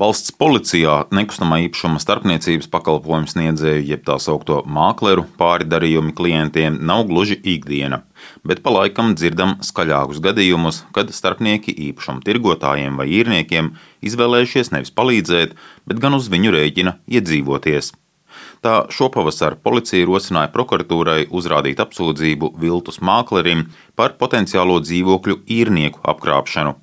Valsts policijā nekustamā īpašuma starpniecības pakalpojumu sniedzēju, jeb tā saucamo mākleru pāridarījumi klientiem nav gluži ikdiena, bet pa laikam dzirdam skaļākus gadījumus, kad starpnieki īpašuma tirgotājiem vai īrniekiem izvēlējušies nevis palīdzēt, bet gan uz viņu rēķina iedzīvoties. Tā šopavasar policija rosināja prokuratūrai uzrādīt apsūdzību viltus māklerim par potenciālo dzīvokļu īrnieku apkrāpšanu.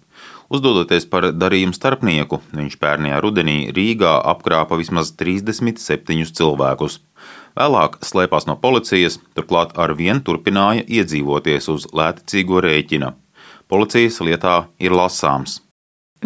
Uzdodoties par darījumu starpnieku, viņš pērnajā rudenī Rīgā apkrāpa vismaz 37 cilvēkus. Vēlāk slēpās no policijas, turklāt ar vienu turpināja iedzīvoties uz lētcīgo rēķina. Policijas lietā ir lasāms.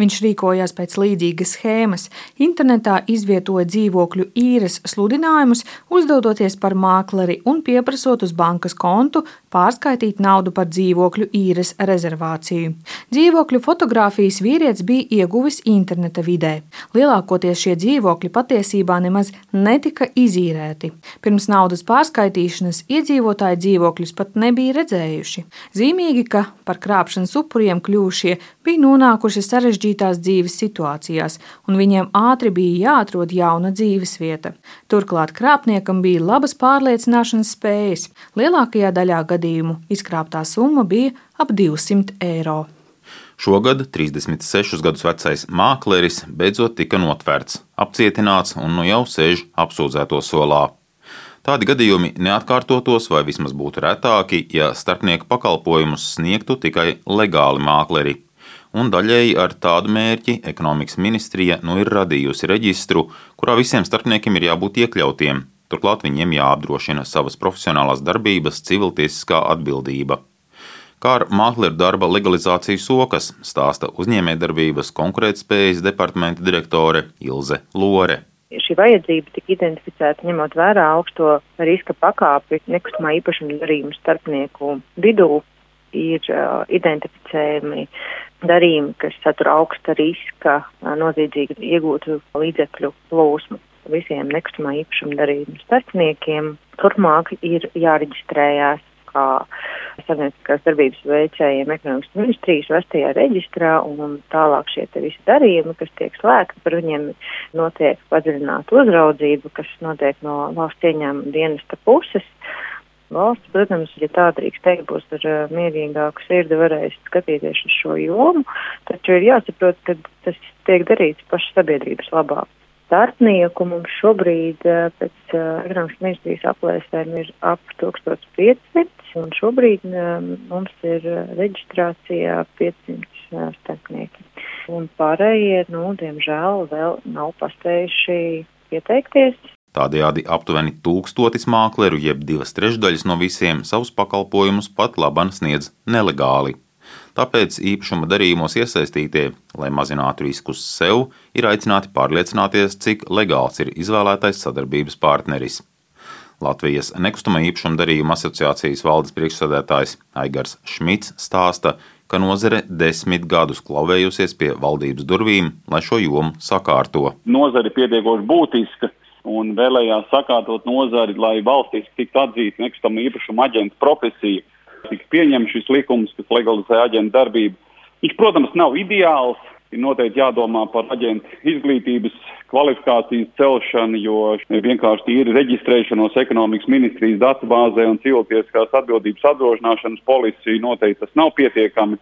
Viņš rīkojās pēc līdzīgas schēmas. Internetā izvietoja dzīvokļu īres sludinājumus, uzdodoties par mākleri un pieprasot uz bankas kontu pārskaitīt naudu par dzīvokļu īres rezervāciju. Dzīvokļu fotografijas vīrietis bija ieguvis interneta vidē. Lielākoties šie dzīvokļi patiesībā nemaz netika izīrēti. Pirms naudas pārskaitīšanas iedzīvotāji dzīvokļus pat nebija redzējuši. Zīmīgi, ka par krāpšanas upuriem kļuvušie bija nonākuši sarežģītās dzīves situācijās, un viņiem ātri bija jāatrod jauna dzīves vieta. Turklāt krāpniekam bija labas pārliecināšanas spējas. Lielākajā daļā gadījumu izkrāptā summa bija ap 200 eiro. Šogad 36 gadus vecais mākleris beidzot tika notvērts, apcietināts un nu jau sēž apsūdzēto solā. Tādi gadījumi neatkārtotos vai vismaz būtu retāki, ja starpnieku pakalpojumus sniegtu tikai legāli mākleri. Un daļēji ar tādu mērķi ekonomikas ministrija nu ir radījusi reģistru, kurā visiem starpniekiem ir jābūt iekļautiem, Turklāt viņiem jāapdrošina savas profesionālās darbības civiltiesiskā atbildība. Kā ar mākslinieku darba legalizāciju sokas, stāsta uzņēmējdarbības konkurētspējas departamenta direktore Ilze Lore. Šī vajadzība tika identificēta ņemot vērā augsto riska pakāpi nekustamā īpašuma darījumu starpnieku vidū. Ir uh, identificējami darījumi, kas satur augsta riska noziedzīgi iegūtu līdzekļu plūsmu visiem nekustamā īpašuma darījumu starpniekiem. Turpmāk ir jāreģistrējās kā sabiedriskās darbības veicējiem ekonomikas ministrijas vestajā reģistrā un tālāk šie te visi darījumi, kas tiek slēgti, par viņiem notiek padziļināta uzraudzība, kas notiek no valsts ieņēmuma dienesta puses. Valsts, protams, ja tā drīkst teikt, būs ar uh, mierīgāku sirdi varēs skatīties uz šo jomu, taču ir jāsaprot, ka tas tiek darīts pašas sabiedrības labāk starpnieku mums šobrīd eh, pēc eh, ekonomikas ministrijas aplēsēm ir ap 1500, un šobrīd eh, mums ir reģistrācijā 500 starpnieki. Un pārējie, nu, diemžēl, vēl nav paspējuši pieteikties. Tādējādi aptuveni tūkstotis mākleru, jeb divas trešdaļas no visiem savus pakalpojumus pat laban sniedz nelegāli. Tāpēc īpašuma darījumos iesaistītie, lai mazinātu riskus sev, ir aicināti pārliecināties, cik legāls ir izvēlētais sadarbības partneris. Latvijas nekustamā īpašuma darījuma asociācijas valdes priekšsēdētājs Aigars Šmits stāsta, ka nozare desmit gadus klauvējusies pie valdības durvīm, lai šo jomu sakārto. Nozare ir pietiekoši būtiska un vēlējās sakārtot nozari, lai valstīs tiktu atzīta nekustamā īpašuma aģenta profesija tika pieņemts šis likums, kas legalizē aģentu darbību. Viņš, protams, nav ideāls. Ir noteikti jādomā par aģentu izglītības kvalifikācijas celšanu, jo vienkārši tīri reģistrēšanos ekonomikas ministrijas datubāzē un cilvēciskās atbildības apdrošināšanas policija noteikti tas nav pietiekami.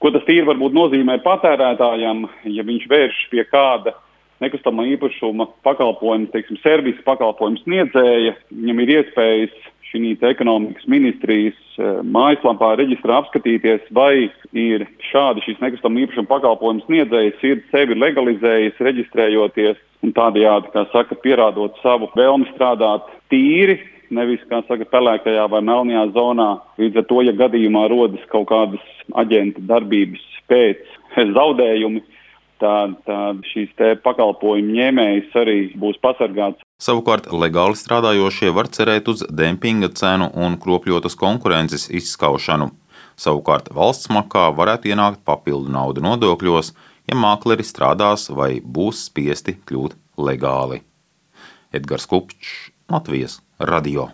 Ko tas tīri varbūt nozīmē patērētājam, ja viņš vēršas pie kāda nekustamā īpašuma pakalpojuma, teiksim, servisa pakalpojuma sniedzēja, viņam ir iespējas šī ekonomikas ministrijas eh, mājaslapā reģistrā apskatīties, vai ir šādi šīs nekustamā īpašuma pakalpojums sniedzējs, ir sevi legalizējis, reģistrējoties un tādējādi, kā saka, pierādot savu vēlmi strādāt tīri, nevis, kā saka, pelēkajā vai melnajā zonā. Līdz ar to, ja gadījumā rodas kaut kādas aģenta darbības pēc zaudējumi, tad, tad šīs pakalpojumu ņēmējs arī būs pasargāts Savukārt legāli strādājošie var cerēt uz dempinga cenu un kropļotas konkurences izskaušanu. Savukārt valsts makā varētu ienākt papildu naudu nodokļos, ja mākleri strādās vai būs spiesti kļūt legāli. Edgars Kupčs, Latvijas Radio.